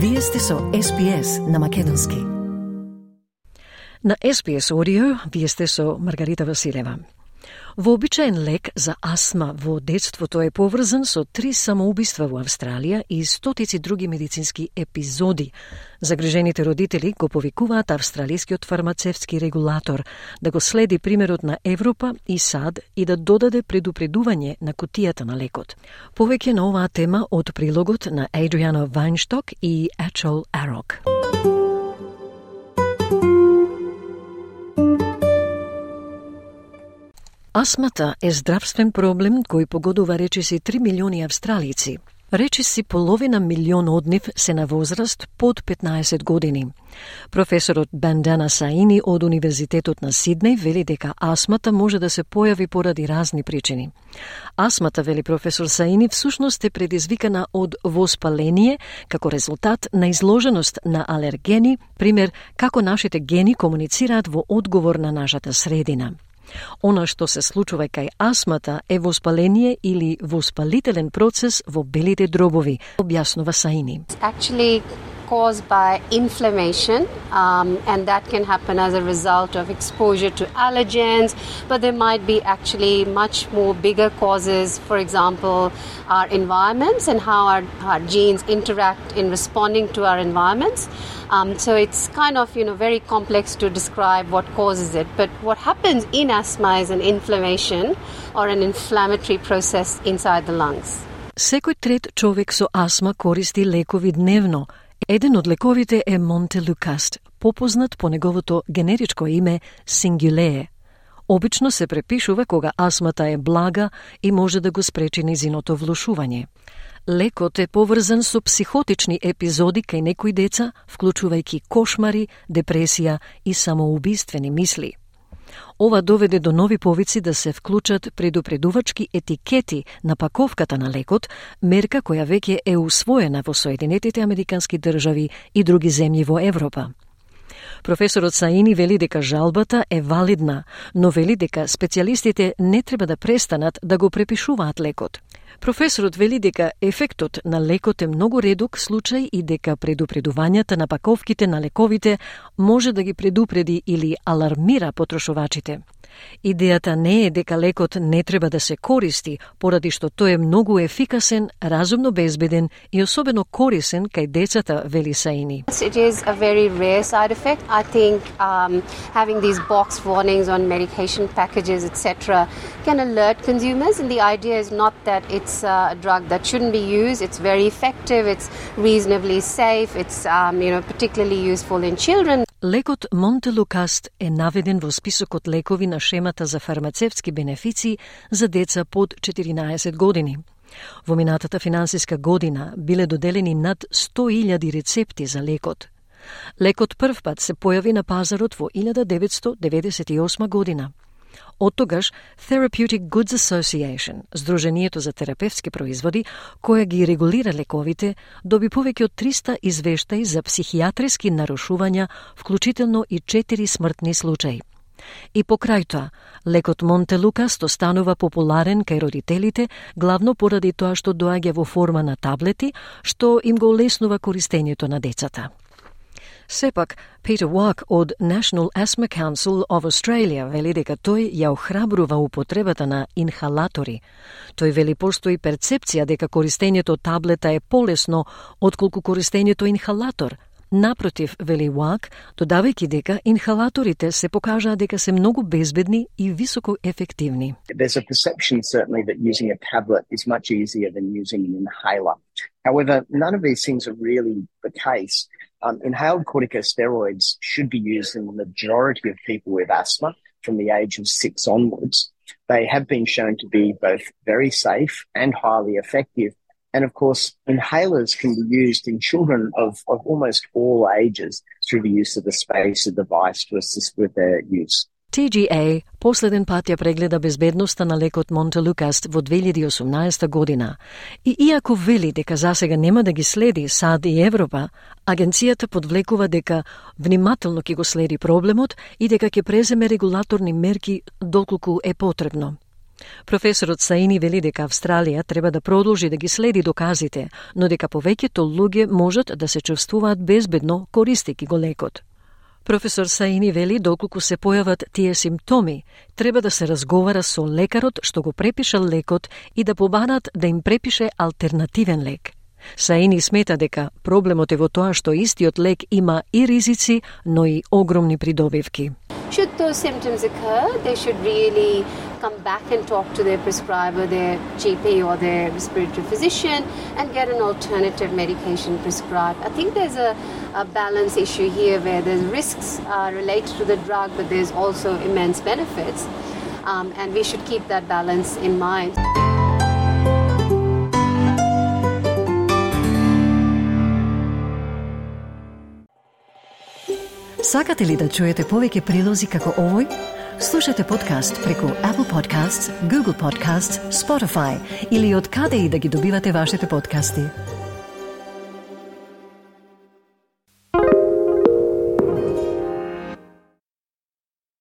Вие сте со SPS на Македонски. На SPS Audio вие сте со Маргарита Василева. Вообичаен лек за астма во детството е поврзан со три самоубиства во Австралија и стотици други медицински епизоди. Загрижените родители го повикуваат австралискиот фармацевски регулатор да го следи примерот на Европа и САД и да додаде предупредување на кутијата на лекот. Повеќе на оваа тема од прилогот на Адриано Вайншток и Ачол Арок. Астмата е здравствен проблем кој погодува речиси 3 милиони австралици. Речиси половина милион од нив се на возраст под 15 години. Професорот Бандана Саини од Универзитетот на Сиднеј вели дека астмата може да се појави поради разни причини. Астмата, вели професор Саини, всушност е предизвикана од воспаление како резултат на изложеност на алергени, пример како нашите гени комуницираат во одговор на нашата средина. Она што се случува кај астмата е воспаление или воспалителен процес во белите дробови, објаснува Саини. actually caused by inflammation, um, and that can happen as a result of exposure to allergens. But there might be actually much more bigger causes, for example, our environments and how our, our genes interact in responding to our environments. Um, so it's kind of you know very complex to describe what causes it. But what happens in asthma is an inflammation or an inflammatory process inside the lungs. Секој трет човек со астма користи лекови дневно. Еден од лековите е Монтелукаст, попознат по неговото генеричко име Сингюлее. Обично се препишува кога астмата е блага и може да го спречи низиното влушување. Лекот е поврзан со психотични епизоди кај некои деца, вклучувајќи кошмари, депресија и самоубиствени мисли. Ова доведе до нови повици да се вклучат предупредувачки етикети на паковката на лекот, мерка која веќе е усвоена во Соединетите Американски држави и други земји во Европа. Професорот Саини вели дека жалбата е валидна, но вели дека специјалистите не треба да престанат да го препишуваат лекот. Професорот вели дека ефектот на лекот е многу редок случај и дека предупредувањата на паковките на лековите може да ги предупреди или алармира потрошувачите. Идејата не е дека лекот не треба да се користи, поради што тој е многу ефикасен, разумно безбеден и особено корисен кај децата, вели Саини. It is a very rare side effect. I think um, having these box warnings on medication packages, etc., can alert consumers. And the idea is not that it's a drug that shouldn't be used. It's very effective. It's reasonably safe. It's um, you know particularly useful in children. Лекот Монтелукаст е наведен во списокот лекови на шемата за фармацевтски бенефиции за деца под 14 години. Во минатата финансиска година биле доделени над 100.000 рецепти за лекот. Лекот првпат се појави на пазарот во 1998 година. Од тогаш Therapeutic Goods Association, Сдруженијето за терапевтски производи, која ги регулира лековите, доби повеќе од 300 извештаи за психијатриски нарушувања, вклучително и 4 смртни случаи. И покрај тоа, лекот Монтелукас станува популарен кај родителите, главно поради тоа што доаѓа во форма на таблети, што им го олеснува користењето на децата. Сепак, Питер Уак од National Asthma Council of Australia вели дека тој ја охрабрува употребата на инхалатори. Тој вели постои перцепција дека користењето таблета е полесно отколку користењето инхалатор – Напротив, вели Уак, додавајќи дека инхалаторите се покажаа дека се многу безбедни и високо ефективни. There's a perception certainly that using a tablet is much easier than using an inhaler. However, none of these things are really the case. Um, inhaled corticosteroids should be used in the majority of people with asthma from the age of six onwards. They have been shown to be both very safe and highly effective. And of course, inhalers can be used in children of, of almost all ages through the use of the spacer device to assist with their use. TGA последен пат ја прегледа безбедноста на лекот Монтелукаст во 2018 година и иако вели дека засега нема да ги следи САД и Европа, агенцијата подвлекува дека внимателно ќе го следи проблемот и дека ќе преземе регулаторни мерки доколку е потребно. Професорот Саини вели дека Австралија треба да продолжи да ги следи доказите, но дека повеќето луѓе можат да се чувствуваат безбедно користејќи го лекот. Професор Саини вели доколку се појават тие симптоми, треба да се разговара со лекарот што го препишал лекот и да побанат да им препише алтернативен лек. Саини смета дека проблемот е во тоа што истиот лек има и ризици, но и огромни придобивки. Should those symptoms occur, they should really come back and talk to their prescriber, their GP or their respiratory physician, and get an alternative medication prescribed. I think there's a, a balance issue here where there's risks uh, related to the drug, but there's also immense benefits, um, and we should keep that balance in mind. Сакате ли да чуете повеќе прилози како овој? Слушате подкаст преку Apple Podcasts, Google Podcasts, Spotify или од каде и да ги добивате вашите подкасти.